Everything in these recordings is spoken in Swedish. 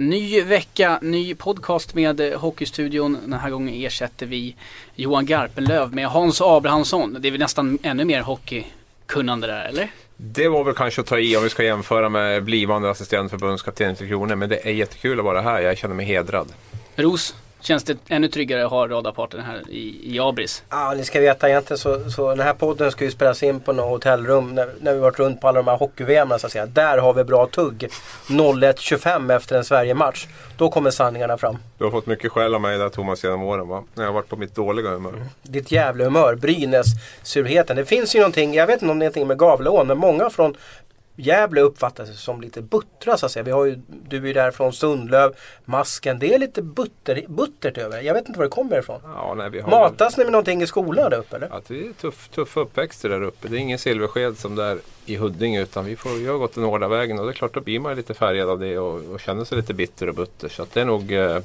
Ny vecka, ny podcast med Hockeystudion. Den här gången ersätter vi Johan Garpenlöv med Hans Abrahamsson. Det är väl nästan ännu mer hockeykunnande där, eller? Det var väl kanske att ta i om vi ska jämföra med blivande assisterande förbundskapten Tre Kronor. Men det är jättekul att vara här. Jag känner mig hedrad. Ros, känns det ännu tryggare att ha radarparten här i, i Abris? Ja, ni ska veta egentligen så, så den här podden ska ju spelas in på något hotellrum när, när vi varit runt på alla de här hockey så att säga. Där har vi bra tugg. 01.25 efter en Sverige-match. Då kommer sanningarna fram. Du har fått mycket skäll av mig där Thomas genom åren va? När jag har varit på mitt dåliga humör. Mm. Ditt jävla humör, Brynäs-surheten. Det finns ju någonting, jag vet inte om det är någonting med Gavleån, men många från Gävle uppfattas som lite buttra så att säga. Vi har ju, du är ju där från Sundlöv, Masken. Det är lite butter, buttert över Jag vet inte var det kommer ifrån. Ja, nej, vi har Matas ni med någonting i skolan där uppe eller? Ja, det är tuff, tuffa uppväxter där uppe. Det är ingen silversked som där i Huddinge utan vi, får, vi har gått den hårda vägen och det är klart då blir man lite färgad av det och, och känner sig lite bitter och butter. Så att det är nog, eh,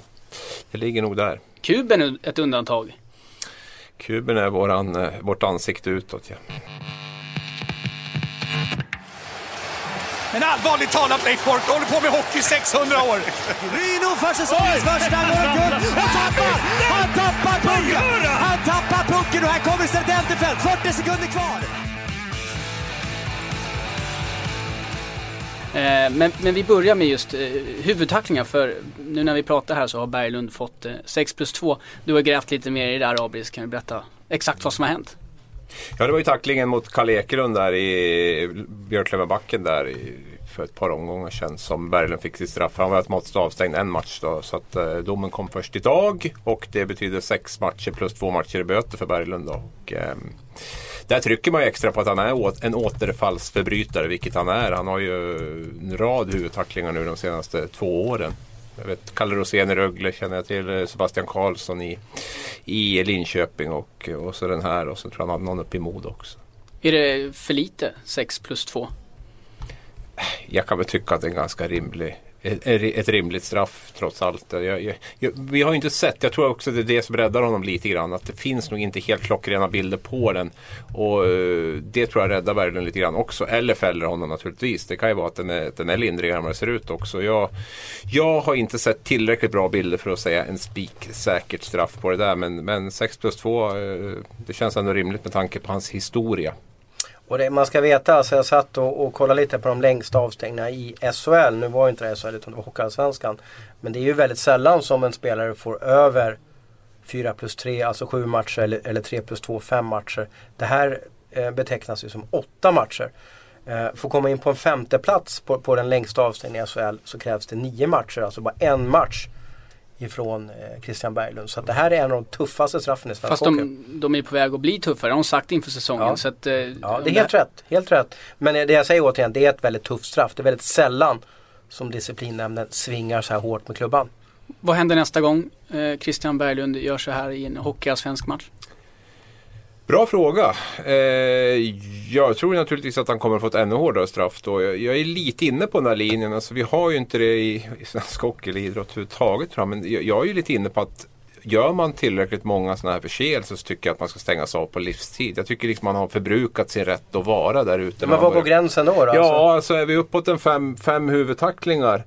det ligger nog där. Kuben är ett undantag. Kuben är våran, eh, vårt ansikte utåt ja. Men allvarligt talat Leif Boork, håller på med hockey 600 år. Ryno för säsongens första guld och tappar! Han tappar pucken! Han tappar pucken och här kommer Serdenterfelt, 40 sekunder kvar. Eh, men, men, vi börjar med just eh, huvudtacklingar för nu när vi pratar här så har Berglund fått eh, 6 plus 2. Du har grävt lite mer i det här Abris, kan du berätta exakt vad som har hänt? Ja, det var ju tacklingen mot Karl Ekelund där i Björklövenbacken där i, för ett par omgångar sedan som Berglund fick sitt straff. Han var automatiskt avstängd en match då. Så att eh, domen kom först idag och det betyder sex matcher plus två matcher i böter för Berglund. Då. Och, eh, där trycker man ju extra på att han är en återfallsförbrytare, vilket han är. Han har ju en rad huvudtacklingar nu de senaste två åren. Jag vet Kalle Rosén i Rögle känner jag till. Eh, Sebastian Karlsson i, i Linköping och, och så den här. Och så tror jag han hade någon uppe i Mod också. Är det för lite 6 plus 2? Jag kan väl tycka att det är en ganska rimlig ett rimligt straff trots allt. Jag, jag, jag, vi har ju inte sett, jag tror också att det är det som räddar honom lite grann. Att det finns nog inte helt klockrena bilder på den. Och eh, det tror jag räddar Berglund lite grann också. Eller fäller honom naturligtvis. Det kan ju vara att den är, den är lindrigare än vad det ser ut också. Jag, jag har inte sett tillräckligt bra bilder för att säga en spiksäkert straff på det där. Men, men 6 plus 2, eh, det känns ändå rimligt med tanke på hans historia. Och det, man ska veta, alltså jag satt och, och kollade lite på de längsta avstängningarna i SHL. Nu var inte det SHL utan det var Hockeyallsvenskan. Men det är ju väldigt sällan som en spelare får över 4 plus 3, alltså 7 matcher eller, eller 3 plus 2, 5 matcher. Det här eh, betecknas ju som 8 matcher. Eh, för att komma in på en femte plats på, på den längsta avstängningen i SHL så krävs det 9 matcher, alltså bara en match ifrån eh, Christian Berglund. Så det här är en av de tuffaste straffen i svensk Fast de, de, är på väg att bli tuffare, de har sagt inför säsongen. Ja, så att, eh, ja det är helt rätt, helt rätt. Men det jag säger återigen, det är ett väldigt tufft straff. Det är väldigt sällan som disciplinnämnden svingar så här hårt med klubban. Vad händer nästa gång eh, Christian Berglund gör så här i en hockeyallsvensk match? Bra fråga. Eh, jag tror naturligtvis att han kommer att få ett ännu hårdare straff då. Jag, jag, är lite inne på den här linjen. Alltså, vi har ju inte det i, i svensk hockey eller idrott överhuvudtaget. Men jag, jag är ju lite inne på att gör man tillräckligt många sådana här förseelser så tycker jag att man ska stängas av på livstid. Jag tycker liksom man har förbrukat sin rätt att vara där ute. Men vad går gränsen då? då ja, alltså? alltså är vi uppåt en fem, fem huvudtacklingar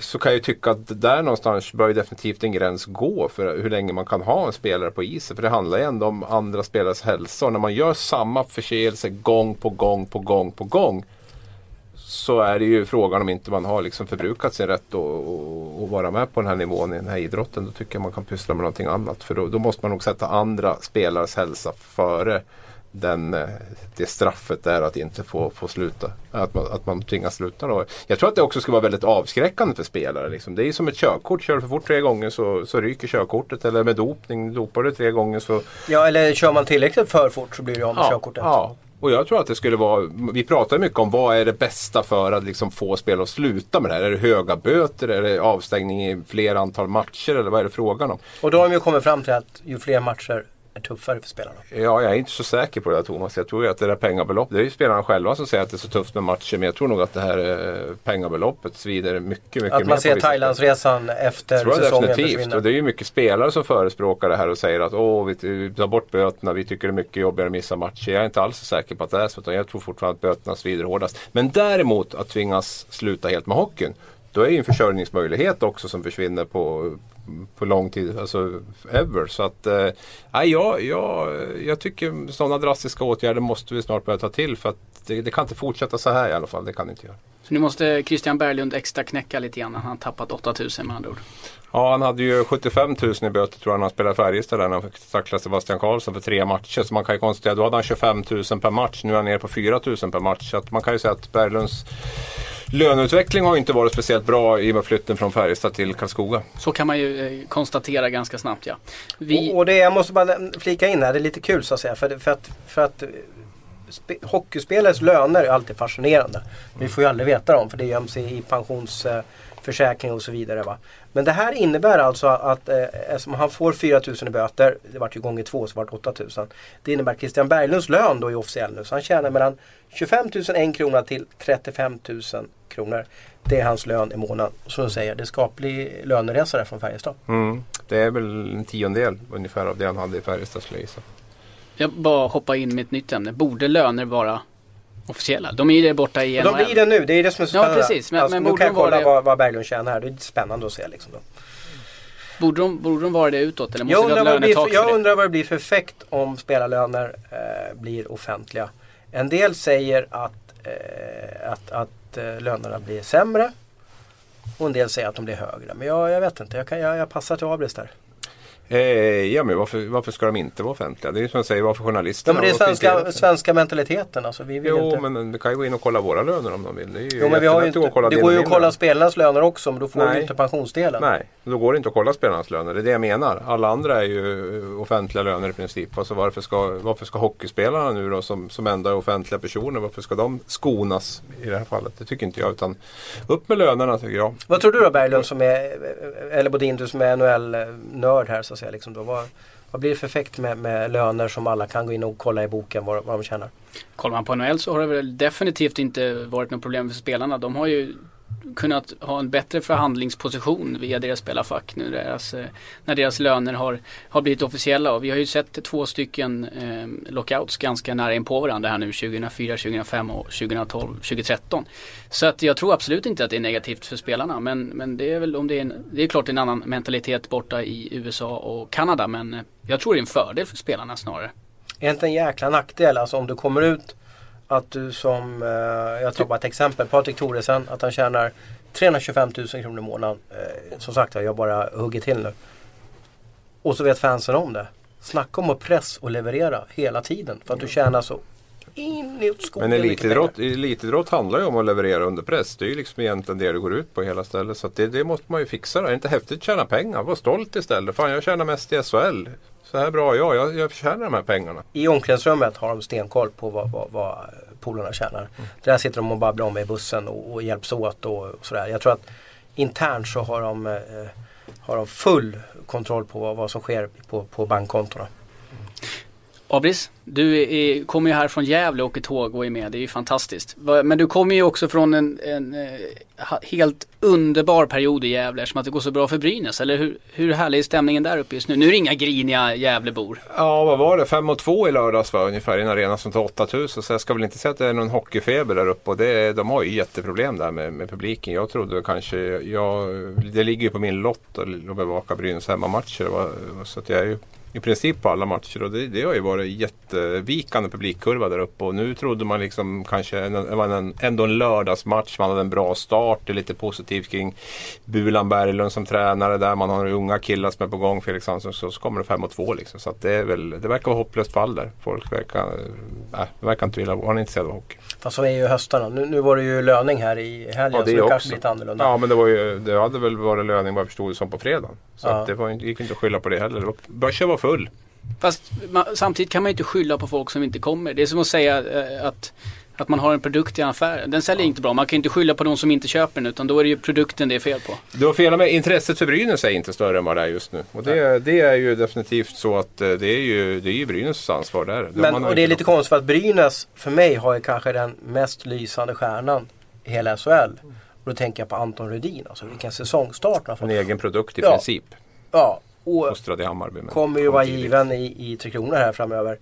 så kan jag tycka att där någonstans bör definitivt en gräns gå för hur länge man kan ha en spelare på isen. För det handlar ju ändå om andra spelares hälsa. Och när man gör samma förseelse gång på gång på gång på gång så är det ju frågan om inte man har liksom förbrukat sin rätt att vara med på den här nivån i den här idrotten. Då tycker jag man kan pyssla med någonting annat. För då, då måste man nog sätta andra spelares hälsa före den, eh, det straffet är att inte få, få sluta. Att man, att man tvingas sluta då. Jag tror att det också ska vara väldigt avskräckande för spelare. Liksom. Det är som ett körkort. Kör du för fort tre gånger så, så ryker körkortet. Eller med dopning, dopar du tre gånger så... Ja eller kör man tillräckligt för fort så blir det av med ja, körkortet. Ja. Och jag tror att det skulle vara, vi pratar mycket om vad är det bästa för att liksom få spelare att sluta med det här. Är det höga böter? Är det avstängning i fler antal matcher? Eller vad är det frågan om? Och då har de ju kommit fram till att ju fler matcher är tuffare för spelarna? Ja, jag är inte så säker på det Thomas. Jag tror att det där pengabeloppet, det är ju spelarna själva som säger att det är så tufft med matcher. Men jag tror nog att det här eh, pengabeloppet svider mycket, mycket Att man ser Thailandsresan efter tror jag säsongen definitivt. Försvinner. Och det är ju mycket spelare som förespråkar det här och säger att åh, vi tar bort böterna, vi tycker det är mycket jobbigare att missa matcher. Jag är inte alls så säker på att det är så. Utan jag tror fortfarande att böterna svider hårdast. Men däremot att tvingas sluta helt med hockeyn då är det ju en försörjningsmöjlighet också som försvinner på, på lång tid, alltså ever. Så att, eh, jag, jag, jag tycker sådana drastiska åtgärder måste vi snart börja ta till för att det, det kan inte fortsätta så här i alla fall. Det kan det inte göra. Så nu måste Christian Berglund extra knäcka lite grann. Han har tappat 8000 med andra ord. Ja, han hade ju 75 000 i böter tror jag när han spelade Färjestad där när han fick tackla Sebastian Karlsson för tre matcher. Så man kan ju konstatera, då hade han 25 000 per match. Nu är han nere på 4 000 per match. Så att man kan ju säga att Berglunds löneutveckling har inte varit speciellt bra i och med flytten från Färjestad till Karlskoga. Så kan man ju eh, konstatera ganska snabbt ja. Vi, Och, och det, jag måste bara flika in här, det är lite kul så att säga. För, för att, för att eh, spe, hockeyspelares löner är alltid fascinerande. Vi får ju aldrig veta dem för det göms i, i pensionsförsäkring och så vidare. Va? Men det här innebär alltså att eh, eftersom han får 4 000 i böter, det vart ju gånger två så vart 8 000. Det innebär att Christian Berglunds lön då är officiell nu. Så han tjänar mellan 25 000 en krona till 35 000 kronor. Det är hans lön i månaden. Som du säger, det är skaplig löneresa där från Färjestad. Mm. Det är väl en tiondel ungefär av det han hade i Färjestad skulle jag gissa. jag bara hoppa in med ett nytt ämne. Borde löner vara officiella? De är ju där borta i Och de NHL. blir det nu, det är det som är så Ja, spännande. precis. Men- alltså, men nu kan jag kolla det- vad, vad Berglund tjänar här. Det är spännande att se liksom. Då. Borde, de, borde de vara det utåt? Eller måste Jag undrar, det blir för, jag undrar vad det blir för effekt om spelarlöner eh, blir offentliga. En del säger att, eh, att, att eh, lönerna blir sämre. Och en del säger att de blir högre. Men jag, jag vet inte, jag, kan, jag, jag passar till Abris där. Eh, ja, men varför, varför ska de inte vara offentliga? Det är som jag säger, varför Ja, journalisterna? men det är svenska, svenska mentaliteten. Alltså, vi vill Jo, inte... men du kan ju gå in och kolla våra löner om de vill. Det, är ju Jo, men vi har ju att inte, kolla det går ju att kolla spelarnas löner också men då får vi Nej. ju inte pensionsdelen. Nej, då går det inte att kolla spelarnas löner. Det är det jag menar. Alla andra är ju eh, offentliga löner i princip. Alltså varför ska, varför ska hockeyspelarna nu då som, som är offentliga personer, varför ska de skonas i det här fallet? Det tycker inte jag. Utan upp med lönerna tycker jag. Vad tror du då Berglund som är, eller Bodin du som är NHL-nörd här så att säga. Liksom då, vad, vad blir det för effekt med, med löner som alla kan gå in och kolla i boken vad, vad de tjänar? Kollar man på NHL så har det väl definitivt inte varit något problem för spelarna. De har ju kunnat ha en bättre förhandlingsposition via deras spelarfack nu deras, alltså, när deras löner har, har blivit officiella. Och vi har ju sett två stycken eh, lockouts ganska nära in på varandra här nu 2004, 2005 och 2012, 2013. Så att jag tror absolut inte att det är negativt för spelarna. Men, men det är väl om det är en, det är klart en annan mentalitet borta i USA och Kanada. Men eh, jag tror det är en fördel för spelarna snarare. Är det inte en jäkla nackdel alltså om du kommer ut att du som, eh, jag tar bara ett exempel, Patrik Thoresen, att han tjänar 325 000 kronor i månaden. Eh, som sagt jag bara hugger till nu. Och så vet fansen om det. Snacka om att press och leverera hela tiden för att du tjänar så in i skogen Men elitidrott, elitidrott handlar ju om att leverera under press. Det är ju liksom egentligen det det går ut på hela stället. Så det, det måste man ju fixa. Det är inte häftigt att tjäna pengar. Var stolt istället. Fan jag tjänar mest i SHL. Så här bra jag. Jag, jag förtjänar de här pengarna. I omklädningsrummet har de stenkoll på vad, vad, vad polarna tjänar. Där sitter de och babblar om i bussen och, och hjälps åt och, och sådär. Jag tror att internt så har de, eh, har de full kontroll på vad, vad som sker på, på bankkontona. Abris, du är, kommer ju här från Gävle och åker tåg och är med. Det är ju fantastiskt. Men du kommer ju också från en, en eh, helt underbar period i Gävle eftersom att det går så bra för Brynäs. Eller hur, hur härlig är stämningen där uppe just nu? Nu är det inga griniga Gävlebor. Ja, vad var det? 5 och 2 i lördags var ungefär i en arena som tar 8000. Så jag ska väl inte säga att det är någon hockeyfeber där uppe. Och det, de har ju jätteproblem där med, med publiken. Jag trodde kanske, jag, det ligger ju på min lott att bevaka Brynäs hemmamatcher. Så att jag är ju i princip på alla matcher. Och det, det har ju varit jättevikande publikkurva där uppe. Och nu trodde man liksom kanske, det var en, ändå en lördagsmatch. Man hade en bra start. Det är lite positivt kring Bulan Berglund som tränare där. Man har unga killar som är på gång. Felix Hansson. Så, så kommer det 5 och 2 liksom. Så att det, är väl, det verkar vara hopplöst fall där. Folk verkar, äh, verkar inte vilja vara intresserade av hockey. Fast så är ju höstarna. Nu, nu var det ju löning här i helgen så det kanske blir lite annorlunda. Ja men det, var ju, det hade väl varit löning vad jag förstod det som på fredagen. Så Ja. att det var, inte- gick inte att skylla på det heller. Det var- Börsen var full. Fast man, samtidigt kan man ju inte skylla på folk som inte kommer. Det är som att säga eh, att, att man har en produkt i en affär. Den säljer inte bra. Man kan inte skylla på de som inte köper den utan då är det ju produkten det är fel på. Du har fel med intresset för Brynäs är inte större än vad det är just nu. Och det, det är ju definitivt så att eh, det är ju, det är ju Brynäs ansvar där. Men, och det är lite konstigt för att Brynäs för mig har ju kanske den mest lysande stjärnan i hela SHL. Och då tänker jag på Anton Rudin. Alltså vilken säsongstart han har En fått. egen produkt i Ja. princip. Ja, och i Hammarby. kommer ju vara given i, i Tre Kronor här framöver.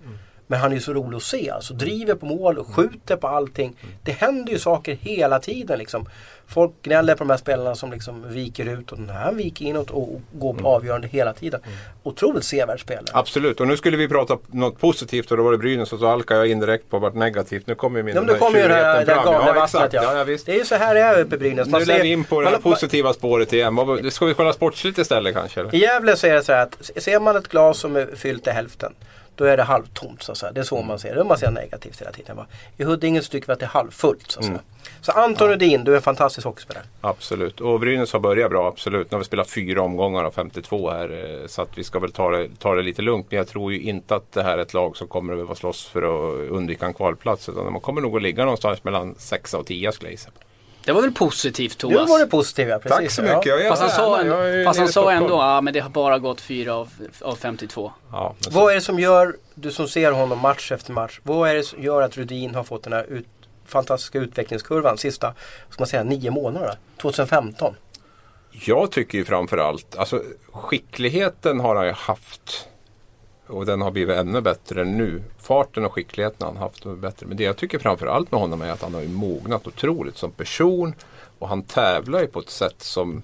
Men han är ju så rolig att se. Alltså driver på mål och skjuter på allting. Det händer ju saker hela tiden liksom. Folk gnäller på de här spelarna som liksom viker ut och den här viker inåt och går på avgörande hela tiden. Otroligt sevärd spelare. Absolut, och nu skulle vi prata något positivt och då var det Brynäs och så halkade jag indirekt på vart negativt. Nu kommer ju min Ja, nu kommer ju det här, det här galna ja, vattnet. Ja. Ja. Det är ju så här det är uppe i Brynäs. Man Nu lär ser- vi in på det här positiva spåret igen. Ska vi kolla sportsligt istället kanske? Eller? I Gävle så är det så här att ser man ett glas som är fyllt till hälften då är det halvtomt så att säga. Det är så man ser det. Man ser negativt hela tiden. va. I Huddinge så tycker vi att det är halvfullt så att säga. Så Anton Rudin, du är en fantastisk hockeyspelare. Absolut, och Brynäs har börjat bra, absolut. Nu har vi spelat fyra omgångar av 52 här. eh, Så att vi ska väl ta det, ta det lite lugnt. Men jag tror ju inte att det här är ett lag som kommer att behöva slåss för att undvika en kvalplats. Utan man kommer nog att ligga någonstans mellan 6 och 10 skulle jag gissa. Det var väl positivt Nu Thomas? var det positivt ja, precis. Tack så mycket. Ja. Fast han sa, en, fast han sa ändå, ja men det har bara gått fyra av, av 52. Ja, Vad är det som gör, du som ser honom match efter match, vad är det som gör att Rudin har fått den här ut, fantastiska utvecklingskurvan sista, ska man säga, nio månaderna? 2015. Jag tycker ju framförallt, alltså skickligheten har han ju haft. Och den har blivit ännu bättre nu. Farten och skickligheten har han haft bättre. Men det jag tycker framförallt med honom är att han har ju mognat otroligt som person. Och han tävlar ju på ett sätt som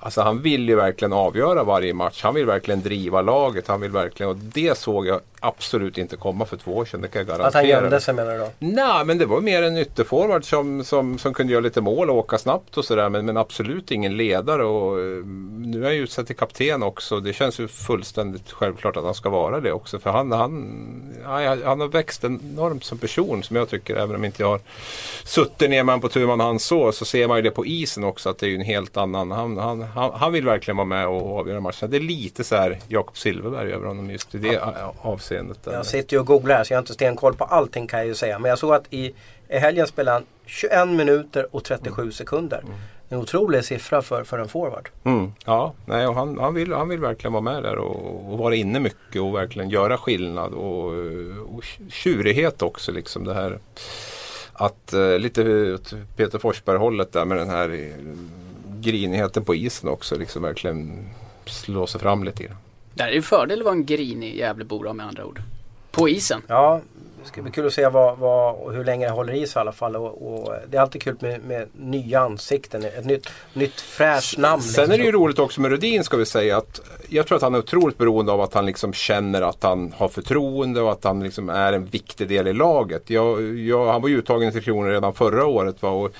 Alltså han vill ju verkligen avgöra varje match. Han vill verkligen driva laget. Han vill verkligen, och det såg jag absolut inte komma för två år sedan. Det kan jag garantera. Att han gömde sig menar du då? Nej, men det var mer en ytterforward som, som, som kunde göra lite mål och åka snabbt och sådär. Men, men absolut ingen ledare. Och, eh, nu är han ju utsedd till kapten också. Det känns ju fullständigt självklart att han ska vara det också. För han, han, han har växt enormt som person som jag tycker. Även om inte jag har suttit ner med honom på tu man hand så. Så ser man ju det på isen också att det är ju en helt annan. Han, han, han, han vill verkligen vara med och avgöra matchen. Det är lite så här Jakob Silfverberg över honom just i det avseendet. där. Jag sitter ju och googlar här så jag har inte stenkoll på allting kan jag ju säga. Men jag såg att i, i helgen spelade han 21 minuter och 37 sekunder. En otrolig siffra för, för en forward. Mm, ja, nej, och han, han, vill, han vill verkligen vara med där och, och vara inne mycket och verkligen göra skillnad. Och, och tjurighet också liksom det här. Att eh, lite Peter Forsberg-hållet där med den här eh, grinigheten på isen också. Liksom verkligen slå sig fram lite grann. Det är ju fördel att vara en grinig Gävlebo då, med andra ord. På isen. Ja, det ska bli kul att se vad, vad, och hur länge det håller i sig i alla fall. Och, och det är alltid kul med, med nya ansikten. Ett nytt, nytt fräscht namn. Sen är det ju liksom. roligt också med Rudin ska vi säga att jag tror att han är otroligt beroende av att han liksom känner att han har förtroende och att han liksom är en viktig del i laget. Jag, jag, han var ju uttagen till Kronor redan förra året. Va? Och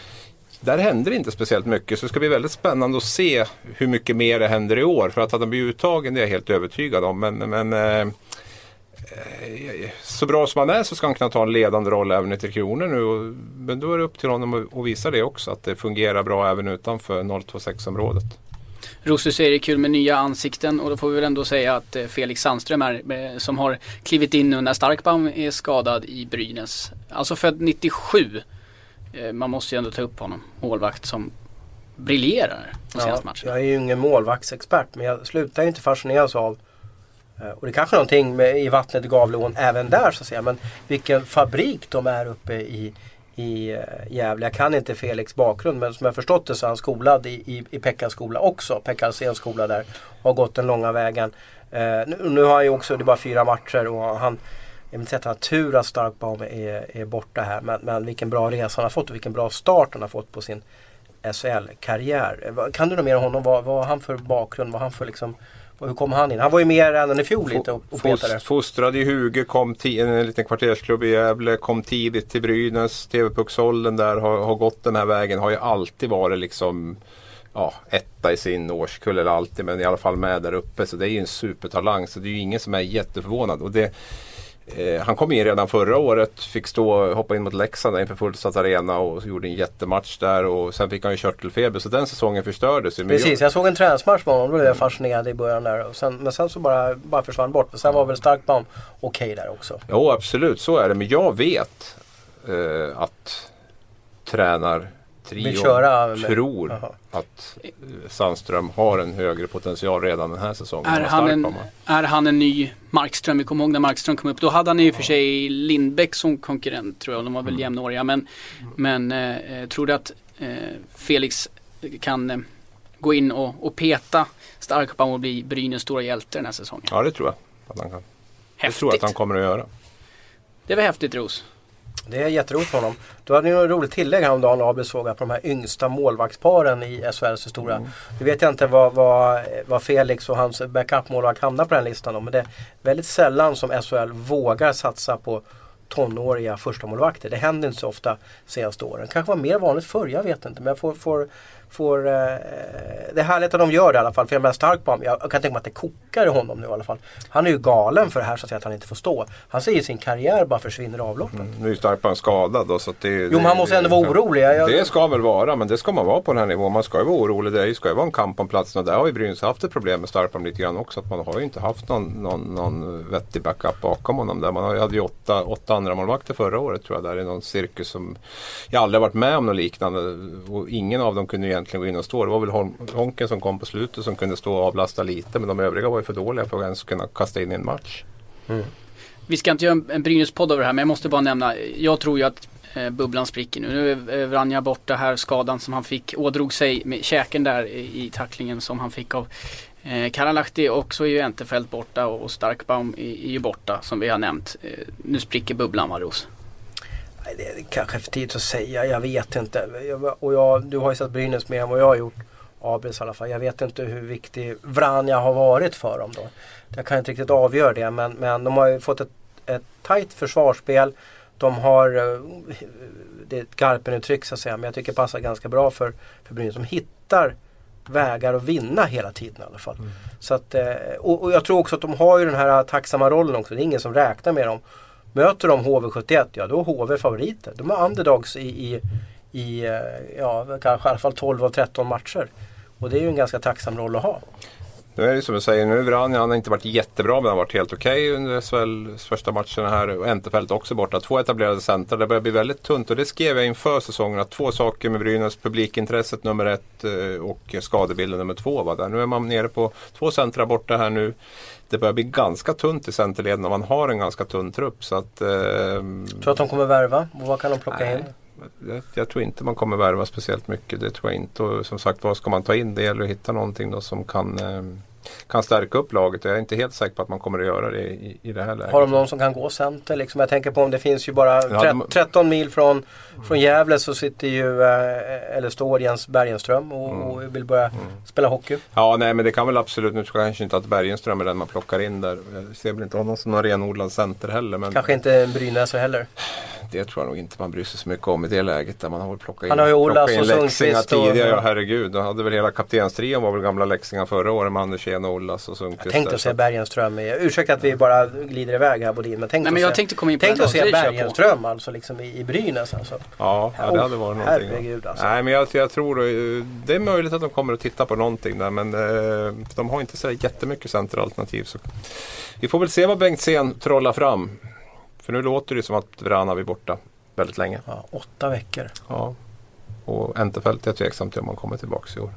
där händer inte speciellt mycket så det ska bli väldigt spännande att se hur mycket mer det händer i år. För att han blir uttagen det är jag helt övertygad om. Men, men eh, eh, så bra som han är så ska han kunna ta en ledande roll även i Tre Kronor nu. Och, men då är det upp till honom att- visa det också. Att det fungerar bra även utanför 026-området. Rosus säger det är kul med nya ansikten och då får vi väl ändå säga att eh, Felix Sandström är, eh, som har klivit in nu när Starkbaum är skadad i Brynäs. Alltså född 97. Eh, Man måste ju ändå ta upp honom. Målvakt som briljerar de senaste Ja, matcherna. jag är ju ingen målvaktsexpert men jag slutar ju inte fascineras av eh, och det är kanske är någonting med, i vattnet i Gavleån även där så att säga. Men vilken fabrik de är uppe i, i eh, Gävle. Jag kan inte Felix bakgrund men som jag förstått det så är han skolad i, i, i Pekkas skola också. Pekka Alséns skola där. Har gått den långa vägen. Eh, nu, nu har han ju också, det är bara fyra matcher och han jag vill inte att han har tur att Starkbaum är, är borta här men, men vilken bra resa han har fått och vilken bra start han har fått på sin SHL-karriär. Kan du något mer om honom? Vad, vad har han för bakgrund? Vad han för liksom, hur kom han in? Han var ju med redan i fjol lite och, och petade. Fost, fostrad i Huge, kom till en liten kvartersklubb i Gävle, kom tidigt till Brynäs. TV-pucksåldern där har, har gått den här vägen. Har ju alltid varit liksom ja, etta i sin årskull, eller alltid, men i alla fall med där uppe. Så det är ju en supertalang. Så det är ju ingen som är jätteförvånad. Och det, eh, han kom in redan förra året, fick stå hoppa in mot Leksand där inför fullsatt arena och gjorde en jättematch där. Och sen fick han ju körtelfeber, så den säsongen förstördes ju. Precis, jag såg en träningsmatch med honom. Då blev jag fascinerad i början där. Och sen, men sen så bara, bara försvann bort. Men sen var väl Starkbaum okej där också. Jo, absolut så är det. Men jag vet eh, att tränar Vill köra med- tror att eh, Sandström har en högre potential redan den här säsongen. Är han, en, är han en ny Markström? Vi kommer ihåg när Markström kom upp. Då hade han i och för sig Lindbäck som konkurrent tror jag. De var väl jämnåriga. Men, men eh, tror du att eh, Felix kan eh, gå in och, och peta Starkbaum och bli Brynäs stora hjälte den här säsongen? Ja, det tror jag att han kan. Det Häftigt. tror jag att han kommer att göra. Det var häftigt Ros. Det är jätteroligt för honom. Du hade ju en roligt tillägg häromdagen Abel såg på de här yngsta målvaktsparen i SHLs historia. Mm. Nu vet jag inte vad, vad, vad Felix och hans backup-målvakt hamnar på den listan då, men det är väldigt sällan som SHL vågar satsa på tonåriga första målvakter. Det händer inte så ofta senaste åren. Kanske var mer vanligt förr, jag vet inte. Men jag får, får får, eh, det är härligt att de gör det i alla fall. För jag är stark på honom. Jag kan tänka mig att det kokar i honom nu i alla fall. Han är ju galen för det här så att, säga, att han inte får stå. Han ser ju sin karriär bara försvinner i avloppet. Mm, nu är ju Starkman skadad då, så att det, Jo men han måste ändå vara orolig. Jag, det ska väl vara, men det ska man vara på den här nivån. Man ska ju vara orolig. Det ska ju vara en kamp om platserna. Där har ju Brynäs haft ett problem med Starkman lite grann också. Att man har ju inte haft någon, någon, någon vettig backup bakom honom. Där. Man hade ju åtta, åtta andra målvakter förra året tror jag. Där är någon cirkus som jag aldrig varit med om något liknande. Och ingen av dem kunde egentligen gå in och stå. Det var väl Honken som kom på slutet som kunde stå och avlasta lite. Men de övriga var ju för dåliga för att ens kunna kasta in i en match. Mm. Vi ska inte göra en Brynäs-podd över det här men jag måste bara nämna. Jag tror ju att eh, bubblan spricker nu. Nu är Vranja borta här. Skadan som han fick ådrog sig med käken där i, tacklingen som han fick av eh, Karalahti och så är ju Entefelt borta och, Starkbaum är, ju borta som vi har nämnt. Eh, nu spricker bubblan Maros. Det är kanske för tidigt att säga, jag vet inte. Jag, och jag, du har ju sett Brynäs mer än vad jag har gjort. Abris i alla fall. Jag vet inte hur viktig Vranja har varit för dem då. Jag kan inte riktigt avgöra det men, men de har ju fått ett, ett tajt försvarsspel. De har, eh, det är ett Garpen-uttryck så att säga, men jag tycker det passar ganska bra för, för Brynäs. De hittar vägar att vinna hela tiden i alla fall. Mm. Så att, eh, och, och, jag tror också att de har ju den här tacksamma rollen också. Det är ingen som räknar med dem. Möter de HV71, ja då är HV favoriter. De är underdogs i, i, i eh, ja, kanske i alla fall 12 av 13 matcher. Och det är ju en ganska tacksam roll att ha. Nu är det som du säger, nu Vranja, han har inte varit jättebra men han har varit helt okej okay under SHLs första matcherna här. Och Entefelt också borta. Två etablerade centra. Det börjar bli väldigt tunt och det skrev jag inför säsongen att två saker med Brynäs. Publikintresset nummer ett eh, och skadebilden nummer två var där. Nu är man nere på två centra borta här nu. Det börjar bli ganska tunt i centerleden och man har en ganska tunn trupp. Så att, eh, Tror du att de kommer värva? Vad kan de plocka nej. in? Jag, jag, tror inte man kommer värva speciellt mycket. Det tror jag inte. Och som sagt vad ska man ta in? Det gäller att hitta någonting då som kan eh, kan stärka upp laget. Jag är inte helt säker på att man kommer att göra det i, i det här läget. Har de någon som kan gå center? Liksom? Jag tänker på om det finns ju bara ja, de... 13 mil från, från Gävle så sitter ju, eh, eller står Jens Bergenström och, mm. och vill börja mm. spela hockey. Ja, nej men det kan väl absolut. Nu tror jag kanske inte att Bergenström är den man plockar in där. Jag ser väl inte honom som någon renodlad center heller. Men... Kanske inte Brynäs heller det tror jag nog inte man bryr sig så mycket om i det läget. Där man har plockat in, Han har ju Olas in Leksinga tidigare. Ja, herregud. Då hade väl hela kaptenstrion var väl gamla Leksinga förra året med Andersén, Olas och Sundqvist. Jag tänkte att se Bergenström. Ursäkta att vi bara glider iväg här Bodin. Men tänkte Nej, men jag se, tänkte komma in på att se Bergenström alltså liksom i, i Brynäs alltså. Ja, ja det hade varit oh, någonting. Herregud alltså. Nej men jag, jag tror det är möjligt att de kommer att titta på någonting där. Men eh, de har inte så jättemycket centeralternativ. Så. Vi får väl se vad Bengtzén trollar fram. För nu låter det som att Vrana är borta väldigt länge. Ja, åtta veckor. Ja. Och Entefelt är tveksam till om han kommer tillbaka i år.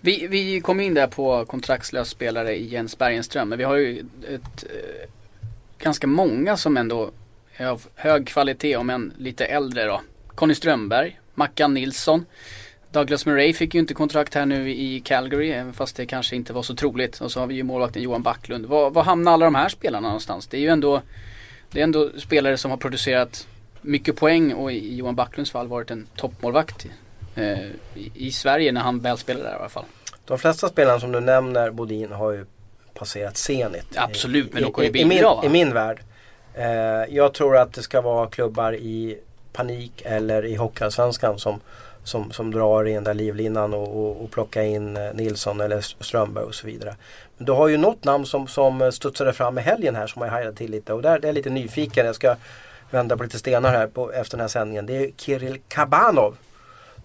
Vi, vi kom in där på kontraktslös spelare i Jens Bergenström. Men vi har ju ett, eh, ganska många som ändå är av hög kvalitet om än lite äldre då. Conny Strömberg, Mackan Nilsson. Douglas Murray fick ju inte kontrakt här nu i Calgary, även fast det kanske inte var så troligt. Och så har vi ju målvakten Johan Backlund. Var, var hamnar alla de här spelarna någonstans? Det är ju ändå, det är ändå spelare som har producerat mycket poäng och i Johan Backlunds fall varit en toppmålvakt eh, i, i Sverige när han väl spelade där i alla fall. De flesta spelarna som du nämner, Bodin, har ju passerat Zenit. Absolut, men de kommer ju bli min, I min värld. Eh, jag tror att det ska vara klubbar i panik eller i Hockeyallsvenskan som, som, som drar i den där livlinan och, och, och plocka in eh, Nilsson eller Strömberg och så vidare. Men du har ju något namn som, som eh, studsade fram i helgen här som jag hajade till lite och där, där är jag lite nyfiken. Jag ska vända på lite stenar här på, efter den här sändningen. Det är Kirill Kabanov.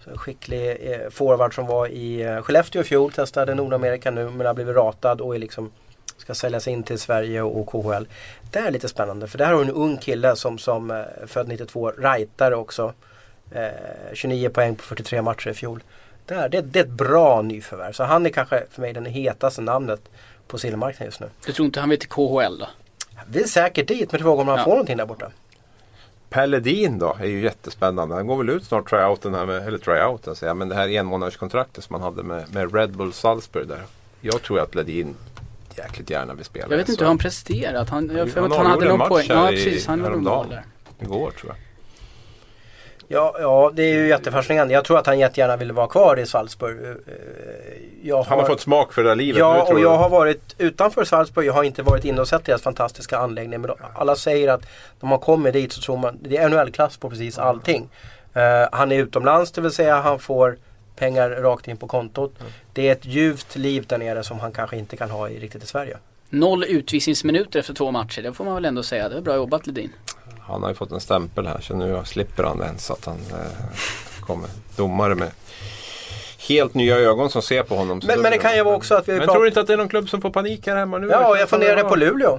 En skicklig eh, forward som var i eh, Skellefteå i fjol, testade Nordamerika nu men har blivit ratad och är liksom ska säljas in till Sverige och KHL. Det är lite spännande för där har du en ung kille som, som eh, född 92, rightare också. Eh, 29 poäng på 43 matcher i fjol. Där, det, det är ett bra nyförvärv. Så han är kanske för mig den hetaste namnet på silvermarknaden just nu. Du tror inte han vill till KHL då? Vi är säkert dit men frågan om han ja. får någonting där borta. Pelledin då är ju jättespännande. Han går väl ut snart tryouten här med, eller tryouten säger jag, men det här enmånaderskontraktet som han hade med, med Red Bull Salzburg där. Jag tror att Ledin jäkligt gärna vill spela. Jag vet inte hur han presterat. Han, jag han, han hade någon poäng. Ja, precis. Han hade mål där. igår tror jag. Ja, ja, det är ju jättefascinerande. Jag tror att han jättegärna vill vara kvar i Salzburg. Eh, Jag Han har fått smak för det här livet nu Ja, tror och jag. jag har varit utanför Salzburg. Jag har inte varit inne och sett deras fantastiska anläggning. Men alla säger att när man kommer dit så tror man det är NHL-klass på precis allting. Eh, han är utomlands, det vill säga han får pengar rakt in på kontot. Det är ett ljuvt liv där nere som han kanske inte kan ha i, riktigt i Sverige. Noll utvisningsminuter efter två matcher, det får man väl ändå säga. Det är bra jobbat Ledin. Han har ju fått en stämpel här så nu slipper han den så att han eh, kommer domare med helt nya ögon som ser på honom. Men, men det kan ju vara också att vi Men pratar- tror du inte att det är någon klubb som får panik här hemma nu? Ja, jag funderade på Luleå.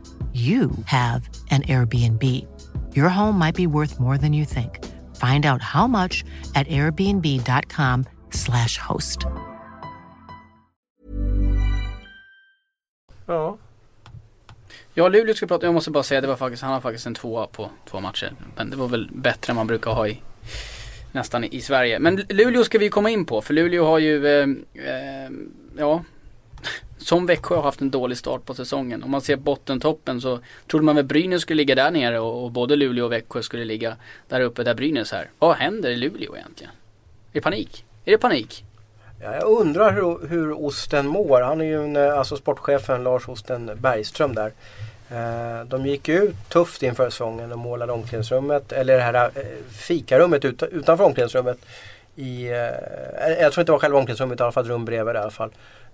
you have an Airbnb. Your home might be worth more than you think. Find out how much at airbnb.com/slash host. Ja. Ja, Luleå ska prata, jag måste bara säga det var faktiskt, han har faktiskt en tvåa på två matcher. Men det var väl bättre än man brukar ha i nästan i Sverige. Men Luleå ska vi komma in på, för Luleå har ju, eh, eh, ja, som Växjö har haft en dålig start på säsongen. Om man ser bottentoppen så trodde man väl Brynäs skulle ligga där nere och, och både Luleå och Växjö skulle ligga där uppe där Brynäs är. Vad händer i Luleå egentligen? Är det panik? Är det panik? Ja, jag undrar hur, hur Osten mår. Han är ju en, eh, alltså sportchefen Lars Osten Bergström där. Eh, de gick ut tufft inför säsongen och målade omklädningsrummet, eller det här eh, fikarummet ut, utanför omklädningsrummet. I, eh, jag tror inte det var själva omklädningsrummet, i alla fall ett rum bredvid i alla fall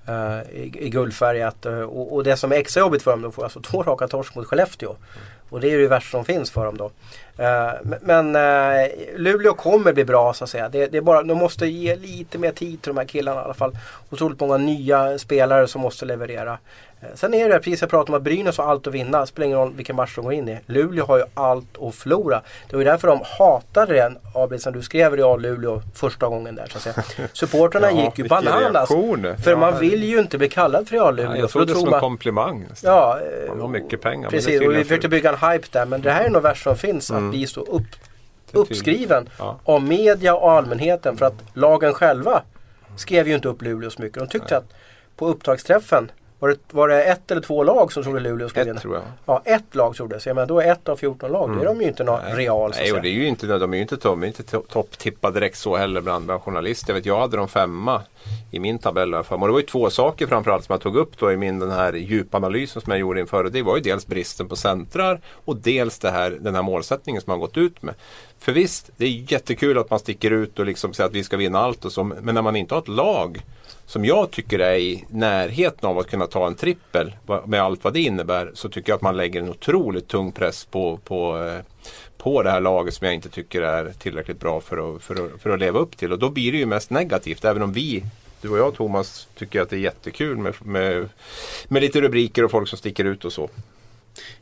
eh, i, I guldfärgat. Eh, och, och det som är extra jobbigt för dem, de får alltså två raka torsk mot Skellefteå. Och det är ju det värsta som finns för dem då. Eh, men eh, Luleå kommer bli bra så att säga. Det, det är bara, de måste ge lite mer tid till de här killarna i alla fall. Otroligt många nya spelare som måste leverera. Eh, Sen är det precis jag pratade om att Brynäs har allt att vinna. Spelar ingen roll vilken match de går in i. Luleå har ju allt att förlora. Det var ju därför de hatade den, Abel, som du skrev Real Luleå första gången där så att säga. Supportrarna Ja, gick ju bananas. reaktion. För Ja, man vill ju inte bli kallad för Real Luleå. Ja, jag trodde det som en man- komplimang. Ja, eh, Man har mycket pengar. det Precis, och vi försökte för- bygga en hype där. Men det här är nog värst som finns. Att bli så upp, Det uppskriven Ja. av media och allmänheten. För att lagen själva skrev ju inte upp Luleå så mycket. De tyckte att på upptaktsträffen var det, var det ett eller två lag som trodde Luleå skulle Ett vinna? tror jag. Ja, ett lag trodde. Så jag menar, då är ett av 14 lag. Då är de ju inte någon real så att Nej, och det är ju inte, de är ju inte, de är inte to- topptippade direkt så heller bland, bland journalister. Jag, vet, jag hade dem femma i min tabell i alla fall. Och det var ju två saker framförallt som jag tog upp då i min den här djupanalysen som jag gjorde inför. Det var ju dels bristen på centrar och dels det här, den här målsättningen som man gått ut med. För visst, det är jättekul att man sticker ut och liksom säger att vi ska vinna allt och så. Men när man inte har ett lag som jag tycker är i närheten av att kunna ta en trippel med allt vad det innebär så tycker jag att man lägger en otroligt tung press på, på, eh, på det här laget som jag inte tycker är tillräckligt bra för att, för, att, för att leva upp till. Och då blir det ju mest negativt. Även om vi, du och jag Thomas, tycker att det är jättekul med, med, med lite rubriker och folk som sticker ut och så.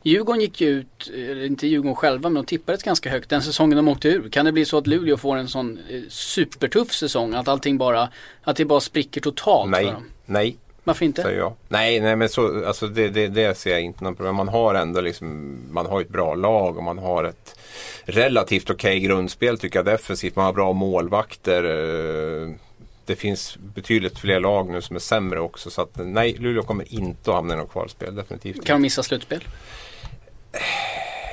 Djurgården gick ju ut, inte Djurgården själva, men de tippades ganska högt den säsongen de åkte ur. Kan det bli så att Luleå får en sån eh, supertuff säsong? Att allting bara, att det bara spricker totalt Nej, för dem? nej, Varför inte? säger jag. Nej, nej men så, alltså det, det, det ser jag inte någon problem. Man har ändå liksom, man har ett bra lag och man har ett relativt okej grundspel tycker jag defensivt. Man har bra målvakter. Det finns betydligt fler lag nu som är sämre också. Så att nej, Luleå kommer inte att hamna i något kvalspel. Definitivt. Kan de missa slutspel?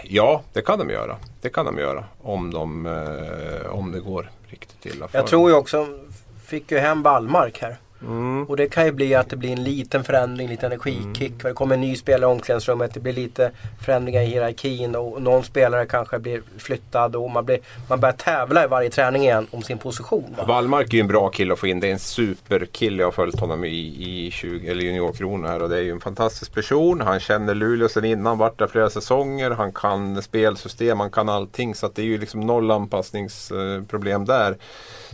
Ja, det kan de göra. Det kan de göra. Om, de, eh, om det går riktigt illa för Jag tror ju också, fick ju hem Wallmark här. Mm. Och det kan ju bli att det blir en liten förändring, lite energikick. Det kommer en ny spelare i omklädningsrummet. Det blir lite förändringar i hierarkin och någon spelare kanske blir flyttad och man, blir, man börjar tävla i varje träning igen om sin position. Va? Wallmark är ju en bra kille att få in. Det är en superkille. Jag har följt honom i, i 20, eller juniorkrona här och det är ju en fantastisk person. Han känner Luleå sedan innan, varit där flera säsonger. Han kan spelsystem, han kan allting. Så det är ju liksom noll anpassningsproblem där.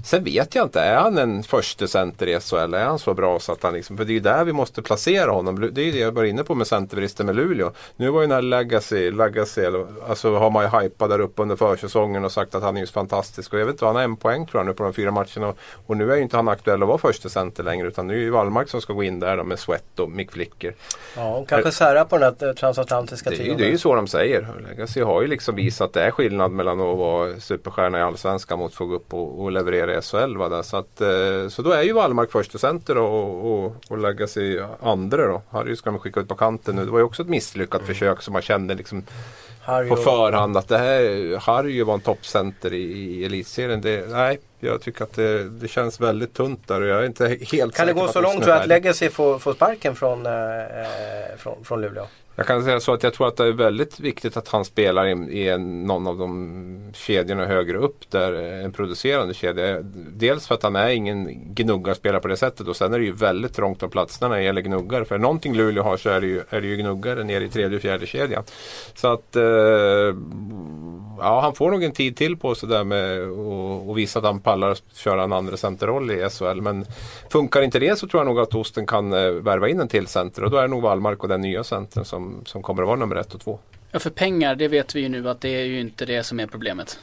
Sen vet jag inte, är han en första center i SHL? Är han så bra så att han liksom, för det är ju där vi måste placera honom. Det är ju det jag var inne på med centerbristen med Luleå. Nu var ju den här Legacy, Legacy alltså har man ju hypat där uppe under försäsongen och sagt att han är just fantastisk. Och jag vet inte, han har en poäng tror jag nu på de fyra matcherna. Och nu är ju inte han aktuell att vara första center längre utan nu är ju Wallmark som ska gå in där då med Sweat och Mick Flicker. Ja, kanske sära på den här transatlantiska trion. Det, är ju så de säger. Legacy har ju liksom visat att det är skillnad mellan att vara superstjärna i Allsvenskan mot att få gå upp och, och leverera i SHL. Så, att, eh, så då är ju Wallmark första center och, och, och Legacy andra då. Harry ska man skicka ut på kanten nu. Det var ju också ett misslyckat mm. försök som man kände liksom Harry på förhand att det här Harry var en toppcenter i, i elitserien. Det, nej, jag tycker att det, det, känns väldigt tunt där och jag är inte helt Kan det gå så långt tror att Legacy får, får sparken från, eh, eh, från, från Luleå? Jag kan säga så att jag tror att det är väldigt viktigt att han spelar i, i någon av de kedjorna högre upp där eh, en producerande kedja. Dels för att han är ingen gnuggarspelare på det sättet och sen är det ju väldigt trångt om platserna när det gäller gnuggar. För någonting Luleå har så är det ju, är det ju gnuggare nere i tredje och fjärde kedjan. Så att eh, ja, han får nog en tid till på sig där med att visa att han pallar att köra en andra centerroll i SHL. Men funkar inte det så tror jag nog att Osten kan eh, värva in en till center och då är det nog Wallmark och den nya centern som som, kommer att vara nummer ett och två. Ja för pengar det vet vi ju nu att det är ju inte det som är problemet.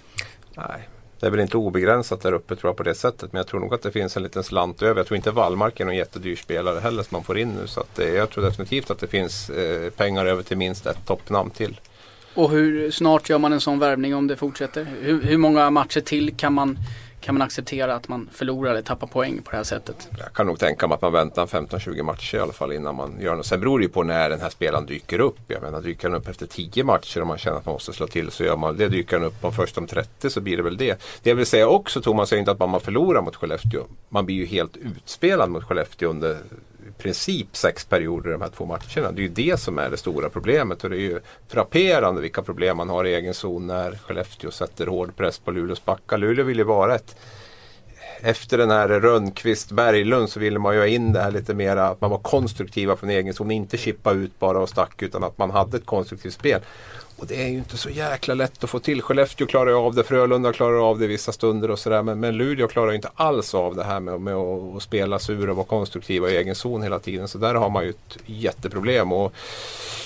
Nej, det är väl inte obegränsat där uppe tror jag på det sättet. Men jag tror nog att det finns en liten slant över. Jag tror inte Wallmark är någon jättedyr spelare heller som man får in nu. Så att, eh, jag tror definitivt att det finns eh, pengar över till minst ett toppnamn till. Och hur snart gör man en sån värvning om det fortsätter? Hur, hur många matcher till kan man kan man acceptera att man förlorar eller tappar poäng på det här sättet? Jag kan nog tänka mig att man väntar 15-20 matcher i alla fall innan man gör något. Sen beror det ju på när den här spelaren dyker upp. Jag menar dyker han upp efter 10 matcher och man känner att man måste slå till så gör man det. Dyker han upp om först om 30 så blir det väl det. Det jag vill säga också Thomas är inte att man förlorar mot Skellefteå. Man blir ju helt utspelad mot Skellefteå under princip sex perioder i de här två matcherna. Det är ju det som är det stora problemet och det är ju frapperande vilka problem man har i egen zon när Skellefteå sätter hård press på Luleås backar. Luleå vill ju vara ett efter den här Rönnqvist Berglund så ville man ju ha in det här lite mera, att man var konstruktiva från egen zon. Inte chippa ut bara och stack utan att man hade ett konstruktivt spel. Och det är ju inte så jäkla lätt att få till. Skellefteå klarar ju av det, Frölunda klarar av det vissa stunder och sådär. Men, men Luleå klarar inte alls av det här med, med att, spela spela sur och vara konstruktiva i egen zon hela tiden. Så där har man ju ett jätteproblem. Och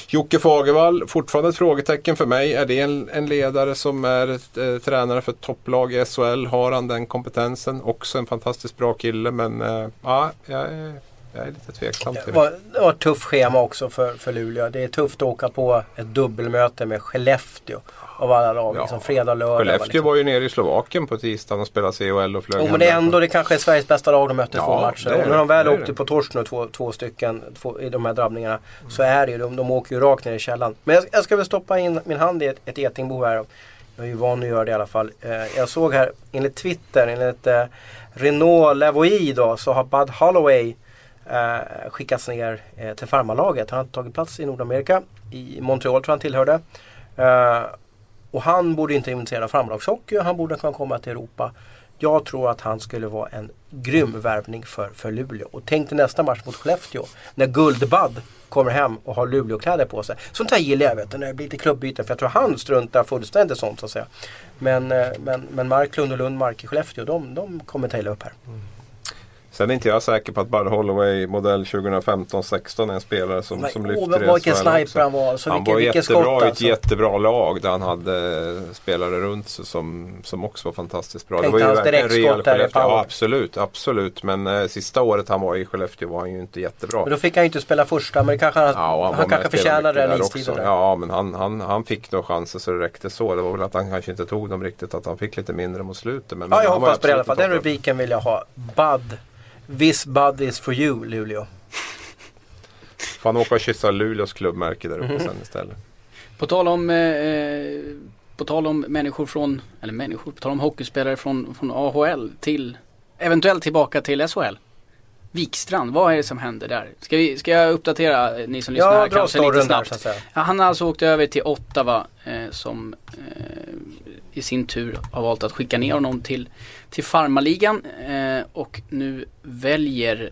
Jocke Fagervall, fortfarande ett frågetecken för mig. Är det en, en ledare som är ett, eh, tränare för ett topplag i SHL? Har han den kompetensen? Också en fantastiskt bra kille men eh, ja, jag är jag är lite tveksam till det. Var, det var ett tufft schema också för, för Luleå. Det är tufft att åka på ett dubbelmöte med Skellefteå. Av alla lag. Ja. Liksom fredag, lördag. Skellefteå liksom. var ju nere i Slovakien på tisdagen och spelade CHL och flög Jo men det är ändå det kanske är Sveriges bästa lag de mötte ja, två matcher. Och när de väl åkte på torsk nu två, två stycken två, i de här drabbningarna. Mm. Så är det ju, de, de åker ju rakt ner i källan. Men jag, jag ska väl stoppa in min hand i ett, ett getingbo här. Jag är ju van att göra det i alla fall. Eh, jag såg här enligt Twitter, enligt eh, Renault Lavoie då, så har Bud Holloway eh, skickats ner eh, till farmarlaget. Han har tagit plats i Nordamerika. I Montreal tror jag han tillhörde. Eh, och han borde inte inventera farmarlagshockey. Han borde kunna komma till Europa. Jag tror att han skulle vara en grym värvning för, för Luleå. Och tänk dig nästa match mot Skellefteå. När Guldbad kommer hem och har Luleåkläder på sig. Sånt här gillar jag vet du, när det blir lite klubbyten. För jag tror han struntar fullständigt sånt så att säga. Men, eh, men, men Marklund och Lundmark i Skellefteå, de, de kommer ta upp här. Mm. Sen är inte jag säker på att Bud Holloway modell 2015-16 är en spelare som, men, som lyfter åh, Vilken sniper han var. Så han vilken, var vilken jättebra skott, i ett alltså. jättebra lag där han hade spelare runt sig som, som också var fantastiskt bra. Tänkte det var ju direktskott där i Ja absolut, absolut. Men eh, sista året han var i Skellefteå var han ju inte jättebra. Men då fick han ju inte spela första men kanske han, ja, han, han kanske förtjänade den istiden. Ja men han, han, han fick nog chanser så det räckte så. Det var väl att han kanske inte tog dem riktigt. Att han fick lite mindre mot slutet. Men, ja jag hoppas på det i alla fall. Den rubriken vill jag ha. Bud This bud is for you, Luleå. Får han åka och kyssa Luleås klubbmärke där uppe mm. sen istället. På tal om eh, På tal om människor från, eller människor, på tal om hockeyspelare från, från AHL till eventuellt tillbaka till SHL. Wikstrand, vad är det som händer där? Ska, vi, ska jag uppdatera ni som lyssnar ja, kanske lite snabbt? Där, ja, han har alltså åkt över till Ottawa eh, som eh, i sin tur har valt att skicka ner honom till, till farmaligan eh, och nu väljer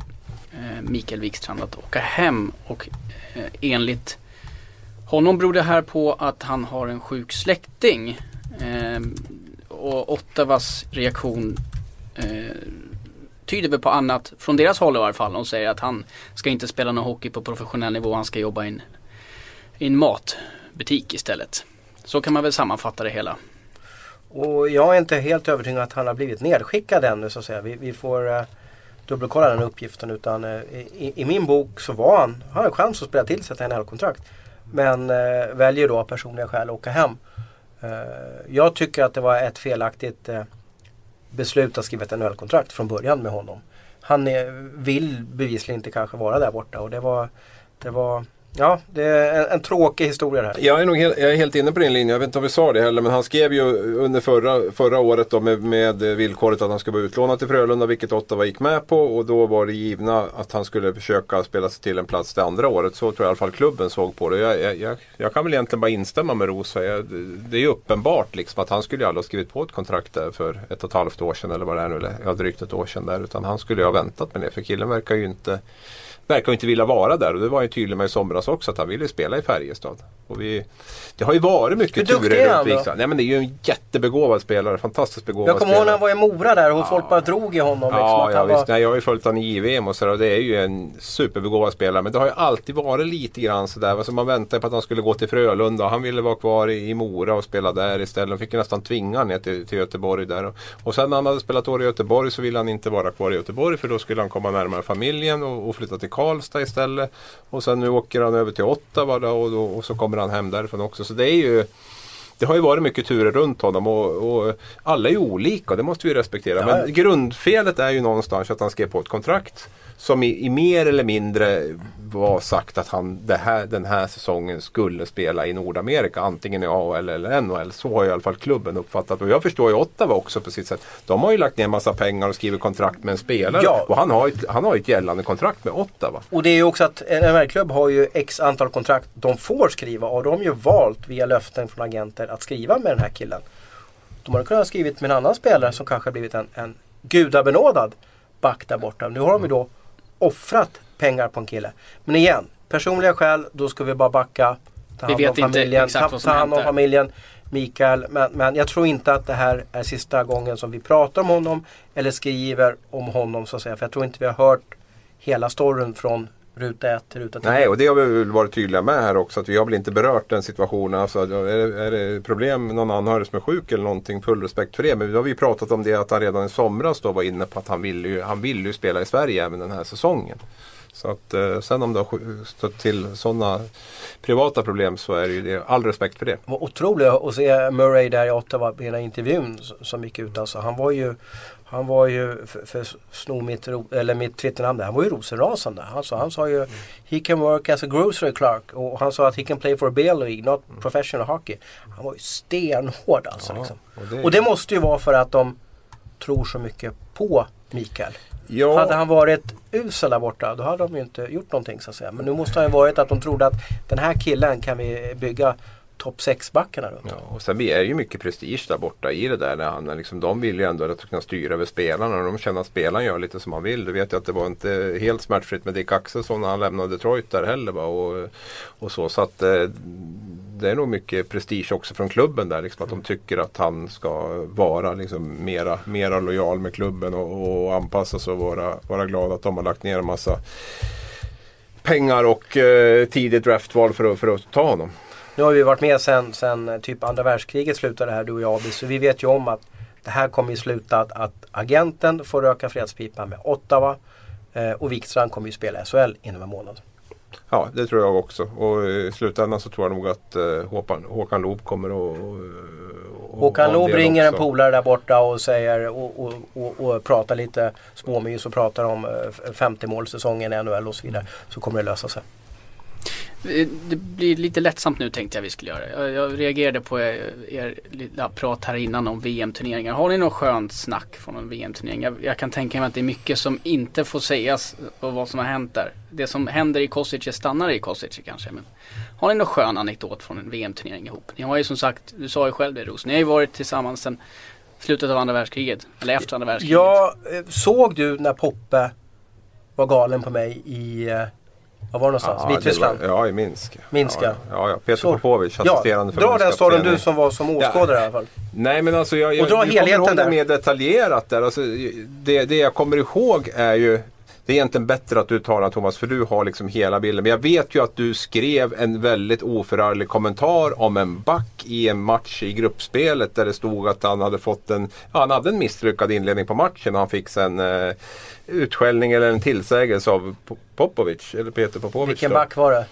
eh, Mikael Wikstrand att åka hem och eh, enligt honom beror det här på att han har en sjuk släkting. Eh, och Ottawas reaktion eh, tyder väl på annat från deras håll i varje fall. De säger att han ska inte spela någon hockey på professionell nivå. Han ska jobba i en, i en matbutik istället. Så kan man väl sammanfatta det hela. Och jag är inte helt övertygad att han har blivit nedskickad ännu så att säga. Vi, vi får eh, dubbelkolla den uppgiften. Utan eh, i, i, min bok så var han, han har chans att spela till sig ett NHL-kontrakt. Men eh, väljer då av personliga skäl att åka hem. Eh, jag tycker att det var ett felaktigt eh, beslut att skriva ett NHL-kontrakt från början med honom. Han är, vill bevisligen inte kanske vara där borta och det var, det var Ja, det är en, en, tråkig historia det här. Jag är nog helt, jag är helt inne på din linje. Jag vet inte om vi sa det heller. Men han skrev ju under förra, förra året då med, med villkoret att han skulle vara utlånad till Frölunda. Vilket Ottawa gick med på. Och då var det givna att han skulle försöka spela sig till en plats det andra året. Så tror jag i alla fall klubben såg på det. Jag, jag, jag kan väl egentligen bara instämma med Rosa. Jag, det är ju uppenbart liksom att han skulle aldrig ha skrivit på ett kontrakt där för ett och ett halvt år sedan. Eller vad det är nu. Eller, ja, drygt ett år sedan där. Utan han skulle ju ha väntat med det. För killen verkar ju inte verkar inte vilja vara där och det var ju tydligt med i somras också att han ville spela i Färjestad. Och vi, det har ju varit mycket turer runt Wikstrand. Nej men det är ju en jättebegåvad spelare, fantastiskt begåvad Jag kommer ihåg när han var i Mora där och ja. folk bara drog i honom. Liksom, ja, ja visst. Var... Nej, jag har ju följt honom i JVM och sådär och det är ju en superbegåvad spelare. Men det har ju alltid varit lite grann sådär. Alltså man väntade på att han skulle gå till Frölunda och han ville vara kvar i, i Mora och spela där istället. De fick ju nästan tvinga ner till, till Göteborg där. Och, och sen när han hade spelat år i Göteborg så ville han inte vara kvar i Göteborg för då skulle han komma närmare familjen och, och flytta till Karlstad istället. Och sen nu åker han över till Ottawa då, och, då, och så kommer han hem därifrån också. Så det är ju det har ju varit mycket turer runt honom och, och alla är ju olika det måste vi respektera. Ja. Men grundfelet är ju någonstans att han skrev på ett kontrakt som i, i, mer eller mindre var sagt att han här, den här säsongen skulle spela i Nordamerika. Antingen i AHL eller NHL. Så har i alla fall klubben uppfattat. Och jag förstår ju Ottawa också på sitt sätt. De har ju lagt ner massa pengar och skrivit kontrakt med en spelare. Ja. Och han har, ett, han har ett gällande kontrakt med Ottawa. Och det är ju också att en NHL-klubb har ju x antal kontrakt de får skriva. Och de har ju valt via löften från agenter att skriva med den här killen. De hade kunnat skrivit med en annan spelare som kanske blivit en, en gudabenådad back där borta. Nu har de ju då offrat pengar på en kille. Men igen, personliga skäl, då ska vi bara backa. Ta hand vi vet om familjen, inte ta, ta hand om familjen. Mikael, men, men jag tror inte att det här är sista gången som vi pratar om honom eller skriver om honom så att säga. För jag tror inte vi har hört hela storyn från ruta 1 till ruta 10. Nej, och det har vi väl varit tydliga med här också. Att vi har väl inte berört den situationen. Alltså, är, det, är det problem någon anhörig som är sjuk eller någonting, full respekt för det. Men då har vi pratat om det att han redan i somras då var inne på att han vill ju, han vill ju spela i Sverige även den här säsongen. Så att eh, sen om det har stött till sådana privata problem så är det ju det. All respekt för det. Otroligt att se Murray där i Ottawa den här intervjun som gick ut. Alltså, han var ju han var ju, för, för att sno mitt, eller mitt Twitternamn han var ju rosenrasande. Alltså, han sa ju He can work as a grocery clerk och han sa att he can play for a beer league, not professional hockey. Han var ju stenhård alltså. Ja, liksom. och, det... och, det... måste ju vara för att de tror så mycket på Mikael. Ja. Hade han varit usel där borta då hade de ju inte gjort någonting så att säga. Men nu måste han ju varit att de trodde att den här killen kan vi bygga topp 6-backarna runt. Ja, och sen är det ju mycket prestige där borta i det där. När han, liksom, de vill ju ändå att kunna styra över spelarna och de känner att spelaren gör lite som han vill. Du vet ju att det var inte helt smärtfritt med Dick Axelsson när han lämnade Detroit där heller. Va? Och, och så, så att eh, det är nog mycket prestige också från klubben där. Liksom, att de tycker att han ska vara liksom, mera, mera lojal med klubben och, och anpassa sig och vara, vara glad att de har lagt ner en massa pengar och eh, tidigt draftval för att, för att ta honom. Nu har vi varit med sen, sen eh, typ andra världskriget slutade här du och jag så vi vet ju om att det här kommer ju sluta att, att agenten får röka fredspipan med Ottawa eh, och Wikstrand kommer ju spela SHL inom en månad. Ja, det tror jag också. Och i slutändan så tror jag nog att eh, Håkan, Håkan Loob kommer att Håkan Loob ringer en polare där borta och säger och, och, och, och pratar lite småmys och pratar om eh, 50 målsäsongen i NHL och så vidare. Så kommer det lösa sig. Det blir lite lättsamt nu tänkte jag vi skulle göra. Jag, jag reagerade på er, er lilla prat här innan om VM-turneringar. Har ni något skönt snack från en VM-turnering? Jag, jag, kan tänka mig att det är mycket som inte får sägas och vad som har hänt där. Det som händer i Kosice stannar i Kosice kanske. Men har ni någon skön anekdot från en VM-turnering ihop? Ni har ju som sagt, du sa ju själv det Ros, ni har ju varit tillsammans sedan slutet av andra världskriget. Eller efter andra världskriget. Ja, eh, såg du när Poppe var galen på mig i eh, var var någonstans? Ja, Vitryssland? var- Ja, i Minsk. Minsk, ja. ja, ja. Peter Popovic, Ja, assisterande dra den storyn du som var som åskådare i alla fall. Nej men alltså jag, jag, Och dra du helheten kommer ihåg det mer detaljerat där. Alltså, det, det jag kommer ihåg är ju det är egentligen bättre att du tar den Thomas för du har liksom hela bilden. Men jag vet ju att du skrev en väldigt oförarglig kommentar om en back i en match i gruppspelet där det stod att han hade fått en, ja, han hade en misslyckad inledning på matchen och han fick sen eh, utskällning eller en tillsägelse av Po- Popovic, eller Peter Popovic. Vilken då. back var det?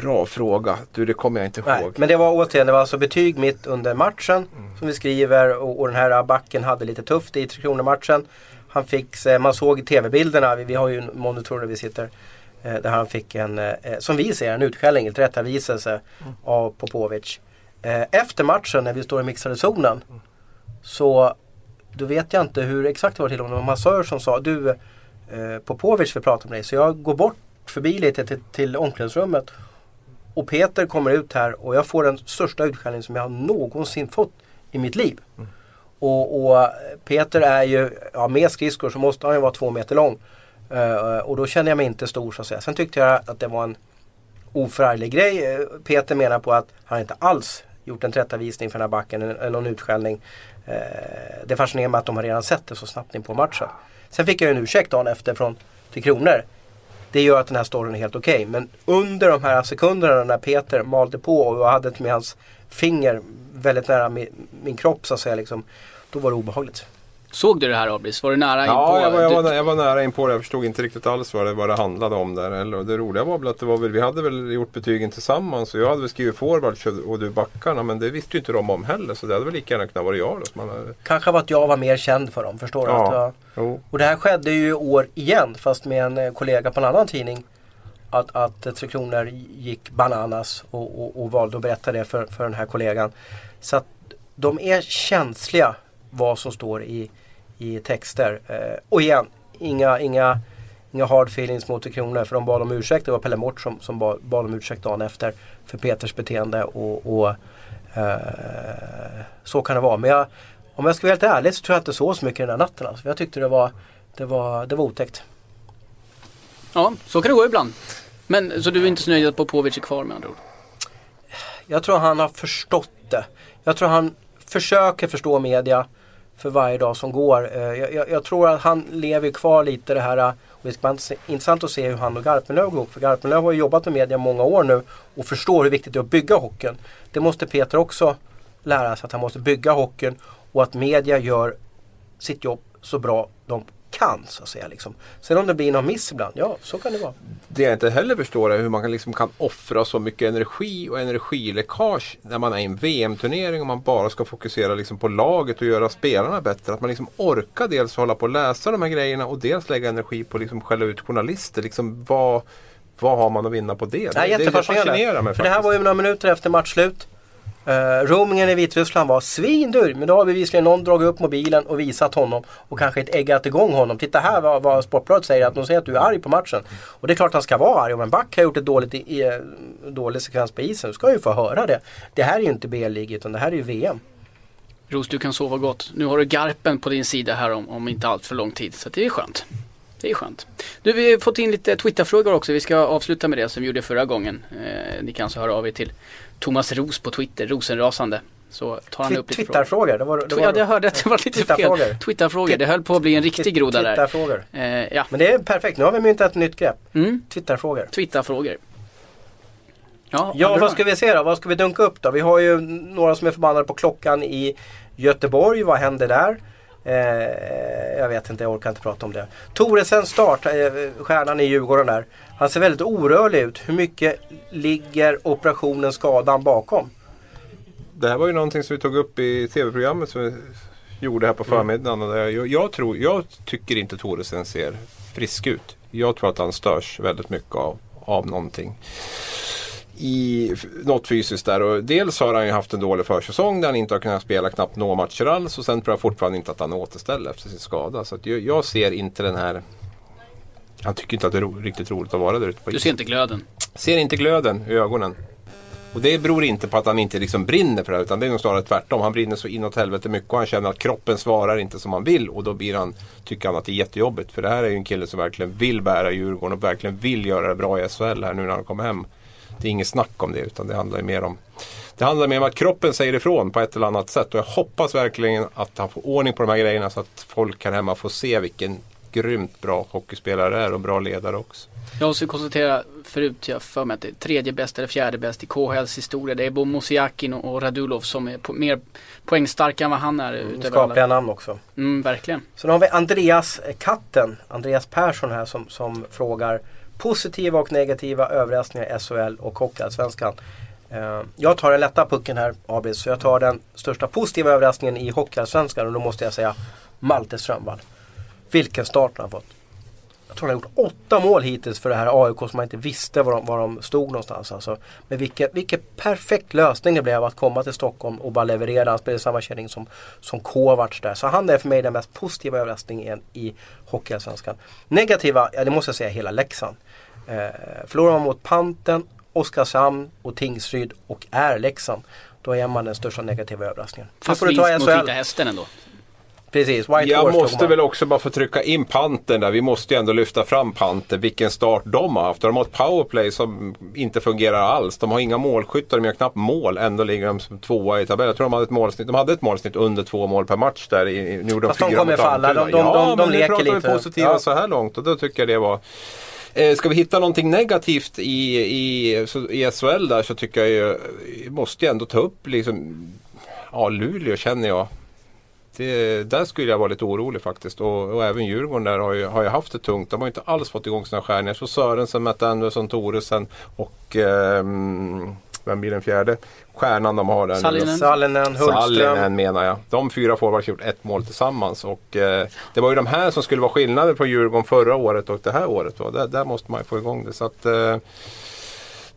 Bra fråga. Du det kommer jag inte Nej, ihåg. men det var återigen, det var alltså betyg mitt under matchen som vi skriver och, och den här backen hade lite tufft i Tre Kronor-matchen. Han fick, eh, man såg i tv-bilderna, vi, vi har ju en monitor där vi sitter, eh, där han fick en, eh, som vi ser en utskällning, en tillrättaviselse av Popovic. Eh, efter matchen när vi står i mixade zonen så då vet jag inte hur exakt det var till om det var en massör som sa du eh, Popovic vill prata med dig. Så jag går bort förbi lite till, till omklädningsrummet och Peter kommer ut här och jag får den största utskällningen som jag någonsin fått i mitt liv. Och, och Peter är ju, ja med skridskor så måste han ju vara två meter lång. Uh, och då kände jag mig inte stor så att säga. Sen tyckte jag att det var en oförarglig grej. Eh, Peter menar på att han inte alls gjort en tillrättavisning för den här backen eller någon utskällning. Uh, det fascinerar mig att de har redan sett det så snabbt in på matchen. Sen fick jag ju en ursäkt dagen efter från Tre Kronor. Det gör att den här storyn är helt okej. Men under de här sekunderna när Peter malde på och jag hade med hans finger väldigt nära min, min kropp så att säga. Liksom, då var det obehagligt. Såg du det här Abris? Var du nära Ja, inpå? jag var, jag, var, jag var nära in på det. Jag förstod inte riktigt alls vad det, vad det handlade om där. Eller, det roliga var väl att det var väl, vi hade väl gjort betygen tillsammans. Och jag hade väl skrivit forwards och- och du backarna. Men det visste ju inte de om heller. Så det hade väl lika gärna kunnat vara jag då. hade- Kanske var att jag var mer känd för dem, förstår du? Ja. Att jag, och det här skedde ju i år igen fast med en eh, kollega på en annan tidning. Att, att Tre Kronor gick bananas och, och, och valde att berätta det för, för den här kollegan. Så att de är känsliga vad som står i, i texter. Eh, och igen, inga, inga, inga hard feelings mot Tre Kronor för de bad om ursäkt. Det var Pelle Mort som, som bad, bad om ursäkt dagen efter för Peters beteende. Och, och eh, Så kan det vara. Men jag, om jag ska vara helt ärlig så tror jag inte så så mycket den här natten. Alltså. Jag tyckte det var, det var, det var otäckt. Ja, så kan det gå ibland. Men så du är inte så nöjd att Popovic är kvar med andra ord? Jag tror han har förstått det. Jag tror han försöker förstå media för varje dag som går. Eh, jag, jag, jag tror att han lever kvar lite det här eh, och det ska bli intressant att se hur han och Garpenlöv går ihop. För Garpenlöv har ju jobbat med media många år nu och förstår hur viktigt det är att bygga hockeyn. Det måste Peter också lära sig att han måste bygga hockeyn och att media gör sitt jobb så bra de kan så att säga. Liksom. Sen om det blir någon miss ibland, ja så kan det vara. Det jag inte heller förstår är hur man kan, liksom kan offra så mycket energi och energiläckage när man är i en VM-turnering och man bara ska fokusera liksom på laget och göra spelarna bättre. Att man liksom orkar dels hålla på och läsa de här grejerna och dels lägga energi på att liksom skälla ut journalister. Liksom vad, vad har man att vinna på det? Nej, det, det fascinerar mig För det här var ju några minuter efter matchslut. Eh, uh, roamingen i Vitryssland var svindyr men då har bevisligen någon dragit upp mobilen och visat honom och kanske ett äggat igång honom. Titta här vad, vad Sportbladet säger att de säger att du är arg på matchen. Och det är klart han ska vara arg. Om en back har gjort ett dåligt i, i, dålig sekvens på isen så ska ju få höra det. Det här är ju inte B-lig utan det här är ju VM. Ros, du kan sova gott. Nu har du Garpen på din sida här om, om inte allt för lång tid. Så det är skönt. Det är skönt. Du, vi har fått in lite Twitterfrågor också. Vi ska avsluta med det som vi gjorde förra gången. Eh, ni kan så höra av er till Thomas Ros på Twitter, rosenrasande. Så tar han upp lite frågor. Twitterfrågor. Det var, det var, Ja, jag hörde att det var lite fel. Twitterfrågor. Twitterfrågor. Det höll på att bli en riktig groda där. Twitterfrågor. Eh, ja, Men det är perfekt. Nu har vi myntat ett nytt grepp. mm. Twitterfrågor. Twitterfrågor. Ja, Ja, vad ska vi se då? Vad ska vi dunka upp då? Vi har ju några som är förbannade på klockan i Göteborg. Vad händer där? Eh, jag vet inte, jag orkar inte prata om det. Toresen start, eh, stjärnan i Djurgården där. Han ser väldigt orörlig ut. Hur mycket ligger operationen skadan bakom? Det här var ju någonting som vi tog upp i tv-programmet som vi gjorde här på förmiddagen. Och där jag, jag, tror, jag tycker inte Thoresen ser frisk ut. Jag tror att han störs väldigt mycket av, av någonting. I något fysiskt där. Och dels har han ju haft en dålig försäsong där han inte har kunnat spela knappt några matcher alls. Och sen tror jag fortfarande inte att han återställer efter sin skada. Så jag, jag ser inte den här... Han tycker inte att det är ro, riktigt roligt att vara där ute på Du isen. ser inte glöden. Ser inte glöden i ögonen. Och det beror inte på att han inte liksom brinner för det här, utan det är nog snarare tvärtom. Han brinner så inåt helvete mycket och han känner att kroppen svarar inte som han vill och då blir han, tycker han att det är jättejobbigt. För det här är ju en kille som verkligen vill bära Djurgården och verkligen vill göra det bra i SHL här nu när han kommer hem. Det är inget snack om det utan det handlar mer om det handlar mer om att kroppen säger ifrån på ett eller annat sätt och jag hoppas verkligen att han får ordning på de här grejerna så att folk här hemma får se vilken grymt bra hockeyspelare är och bra ledare också. Jag måste konstatera förut, jag för mig att det är tredje bäst eller fjärde bäst i KHLs historia. Det är Bo Mosiakin och Radulov som är po mer poängstarka än vad han är. Mm, skapliga namn också. Mm, verkligen. Sen har vi Andreas Katten, Andreas Persson här som, som frågar positiva och negativa överraskningar i SHL och Hockeyallsvenskan. Uh, jag tar den lätta pucken här Abis, så jag tar den största positiva överraskningen i Hockeyallsvenskan och då måste jag säga Malte Strömvall. Vilken start han har fått. Jag tror han har gjort åtta mål hittills för det här AIK som man inte visste var de, var de stod någonstans. Alltså. Men vilken, vilken perfekt lösning det blev att komma till Stockholm och bara leverera. Han spelar i samma kärring som, som Kovacs där. Så han är för mig den mest positiva överraskningen i Hockeyallsvenskan. Negativa, ja det måste jag säga hela Leksand. Eh, förlorar man mot Panten, Oskarshamn och Tingsryd och är Leksand. Då är man den största negativa överraskningen. Fast vinst mot Vita Hästen ändå. Precis, White Jag måste väl också bara få trycka in panten där. Vi måste ju ändå lyfta fram panten. Vilken start de har haft. De har ett powerplay som inte fungerar alls. De har inga målskyttar, de gör knappt mål. Ändå ligger de som tvåa i tabellen. Jag tror de hade ett målsnitt, de hade ett målsnitt under två mål per match där. Nu gjorde Fast de, de kommer falla. De, de, ja, de, de, de leker lite. Ja, men nu pratar vi positiva ja. så här långt och då tycker jag det var Eh, ska vi hitta någonting negativt i, i, i SHL där så tycker jag ju, måste jag ändå ta upp liksom, ja Luleå känner jag. Det, där skulle jag vara lite orolig faktiskt. Och, och även Djurgården där har ju, har ju haft det tungt. De har inte alls fått igång sina stjärnor. Så Sörensen, Matt Andersson, Toresen och eh, vem blir den fjärde? Stjärnan de har där Sallinen. Sallinen, Hultström. Sallinen menar jag. De fyra forwards har gjort ett mål tillsammans. Och, eh, det var ju de här som skulle vara skillnader på Djurgården förra året och det här året. Då. Där, där måste man ju få igång det. Så att, eh,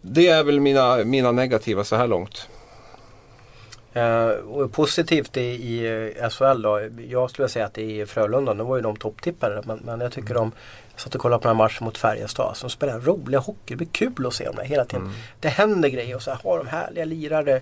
det är väl mina, mina negativa så här långt. Uh, och positivt i, i SHL då. Jag skulle säga att det är Frölunda. Nu var ju de topptippare. Men, men jag tycker de jag satt och kollade på den här matchen mot Färjestad. Som spelar roliga hockey. Det blir kul att se dem där hela tiden. Mm. Det händer grejer och så har de härliga lirare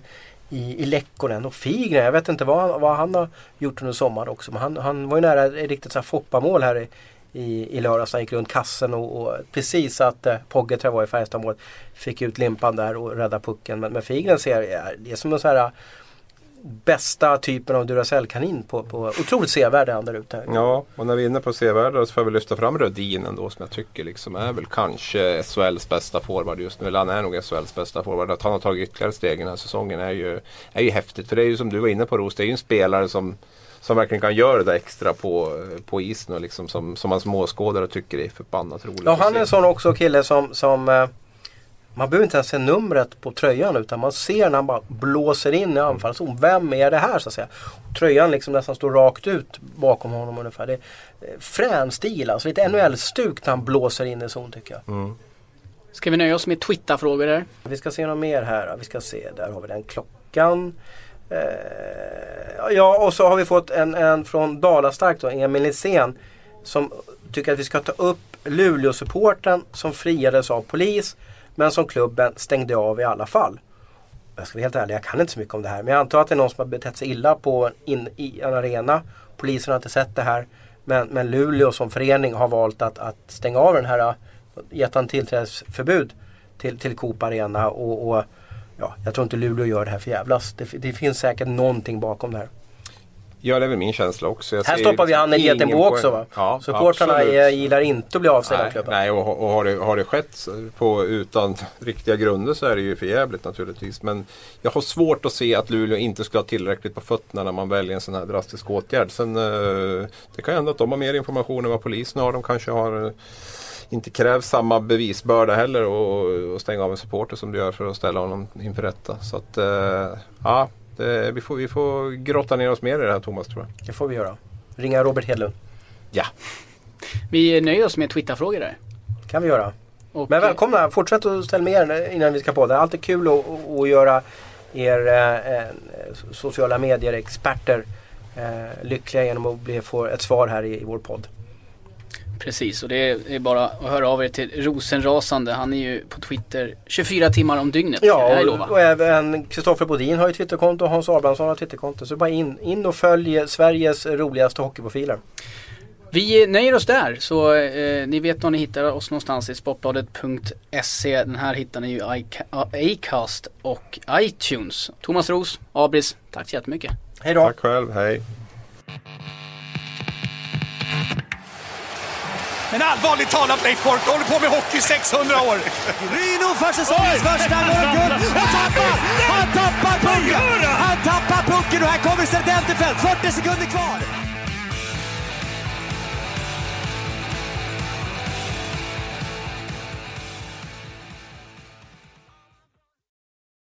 i, i Lekkonen och Figren. Jag vet inte vad, vad han har gjort under sommaren också. Men han, han var ju nära ett riktigt så här Foppa-mål här i, i, i lördags. Han gick runt kassen och, och precis att eh, Pogge var i Färjestad-målet. Fick ut limpan där och rädda pucken. Men, men Figren ser, det är som en så här bästa typen av Duracell-kanin på, på otroligt sevärd är han där ute. Ja, och när vi är inne på sevärda så får vi lyfta fram Rödin ändå som jag tycker liksom är väl kanske SHLs bästa forward just nu. Eller han är nog SHLs bästa forward. Att han har tagit ytterligare steg den här säsongen är ju, är ju häftigt. För det är ju som du var inne på Ros, det är ju en spelare som som verkligen kan göra det extra på, på isen och liksom som, som man som åskådare tycker är förbannat roligt. Ja, han är en sån också kille som, som eh, man behöver inte ens se numret på tröjan utan man ser när han bara blåser in i anfallszon. Vem är det här så att säga? Tröjan liksom nästan står rakt ut bakom honom ungefär. Det är frän stil alltså. Lite NHL-stuk när han blåser in i zon tycker jag. Mm. Ska vi nöja oss med Twitter-frågor där? Vi ska se något mer här. Vi ska se, där har vi den klockan. Eh, ja, och så har vi fått en, en från Dalastark då, Emil Nisén. Som tycker att vi ska ta upp Luleå-supporten som friades av polis men som klubben stängde av i alla fall. Jag ska vara helt ärlig, jag kan inte så mycket om det här. Men jag antar att det är någon som har betett sig illa på in, i en arena. Polisen har inte sett det här. Men, men Luleå som förening har valt att, att stänga av den här, äh, gett han tillträdesförbud till, till Coop Arena. Och, och, ja, jag tror inte Luleå gör det här för jävlas. Det, det finns säkert någonting bakom det här. Ja, det är väl min känsla också. Jag här stoppar vi han i Getenbo också va? Ja, Supportrarna gillar inte att bli avstängda av klubben. Nej, och, och har, det, har det skett på, utan riktiga grunder så är det ju förjävligt naturligtvis. Men jag har svårt att se att Luleå inte skulle ha tillräckligt på fötterna när man väljer en sån här drastisk åtgärd. Sen, eh, det kan ju hända att de har mer information än vad polisen har. De kanske har eh, inte krävs samma bevisbörda heller och, och stänga av en supporter som du gör för att ställa honom inför rätta. Så att, eh, ja det, vi, får, vi får grotta ner oss mer i det här Thomas tror jag. Det får vi göra. Ringa Robert Hedlund. Ja. Vi nöjer oss med Twitterfrågor där. kan vi göra. Och Men välkomna, fortsätt att ställa med er innan vi ska på. Det är alltid kul att, att göra er eh, sociala medier-experter eh, lyckliga genom att bli, få ett svar här i, i vår podd. Precis, och det är bara att höra av er till Rosenrasande. Han är ju på Twitter 24 timmar om dygnet. Ja, och, och även Kristoffer Bodin har ju Twitterkonto och Hans Abrahamsson har Twitterkonto. Så bara in, in och följ Sveriges roligaste hockeyprofiler. Vi nöjer oss där, så eh, ni vet var ni hittar oss någonstans i sportbladet.se. Den här hittar ni ju i Acast och iTunes. Thomas Ros, Abris, tack så jättemycket. Hej då! Tack själv, hej. Men allvarligt talat Leif Boork, du håller på med hockey i 600 år. Ryno för säsongens första guld och tappar! Han tappar pucken! Han tappar pucken och här kommer Serdenterfelt, 40 sekunder kvar!